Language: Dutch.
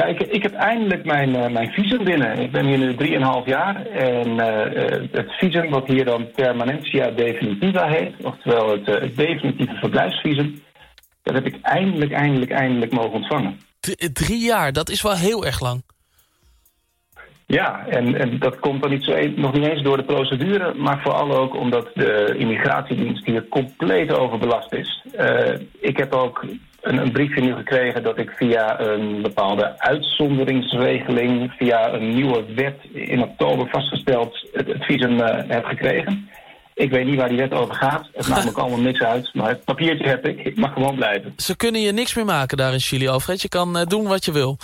Ja, ik, ik heb eindelijk mijn, uh, mijn visum binnen. Ik ben hier nu 3,5 jaar. En uh, het visum, wat hier dan permanentia definitiva heet... oftewel het, het definitieve verblijfsvisum... dat heb ik eindelijk, eindelijk, eindelijk mogen ontvangen. D drie jaar, dat is wel heel erg lang. Ja, en, en dat komt dan niet zo e nog niet eens door de procedure... maar vooral ook omdat de immigratiedienst hier compleet overbelast is. Ik heb ook een, een briefje nu gekregen dat ik via een bepaalde uitzonderingsregeling... via een nieuwe wet in oktober vastgesteld het, het visum uh, heb gekregen. Ik weet niet waar die wet over gaat. Het maakt me allemaal niks uit. Maar het papiertje heb ik. Ik mag gewoon blijven. Ze kunnen je niks meer maken daar in Chili, Alfred. Je kan uh, doen wat je wil.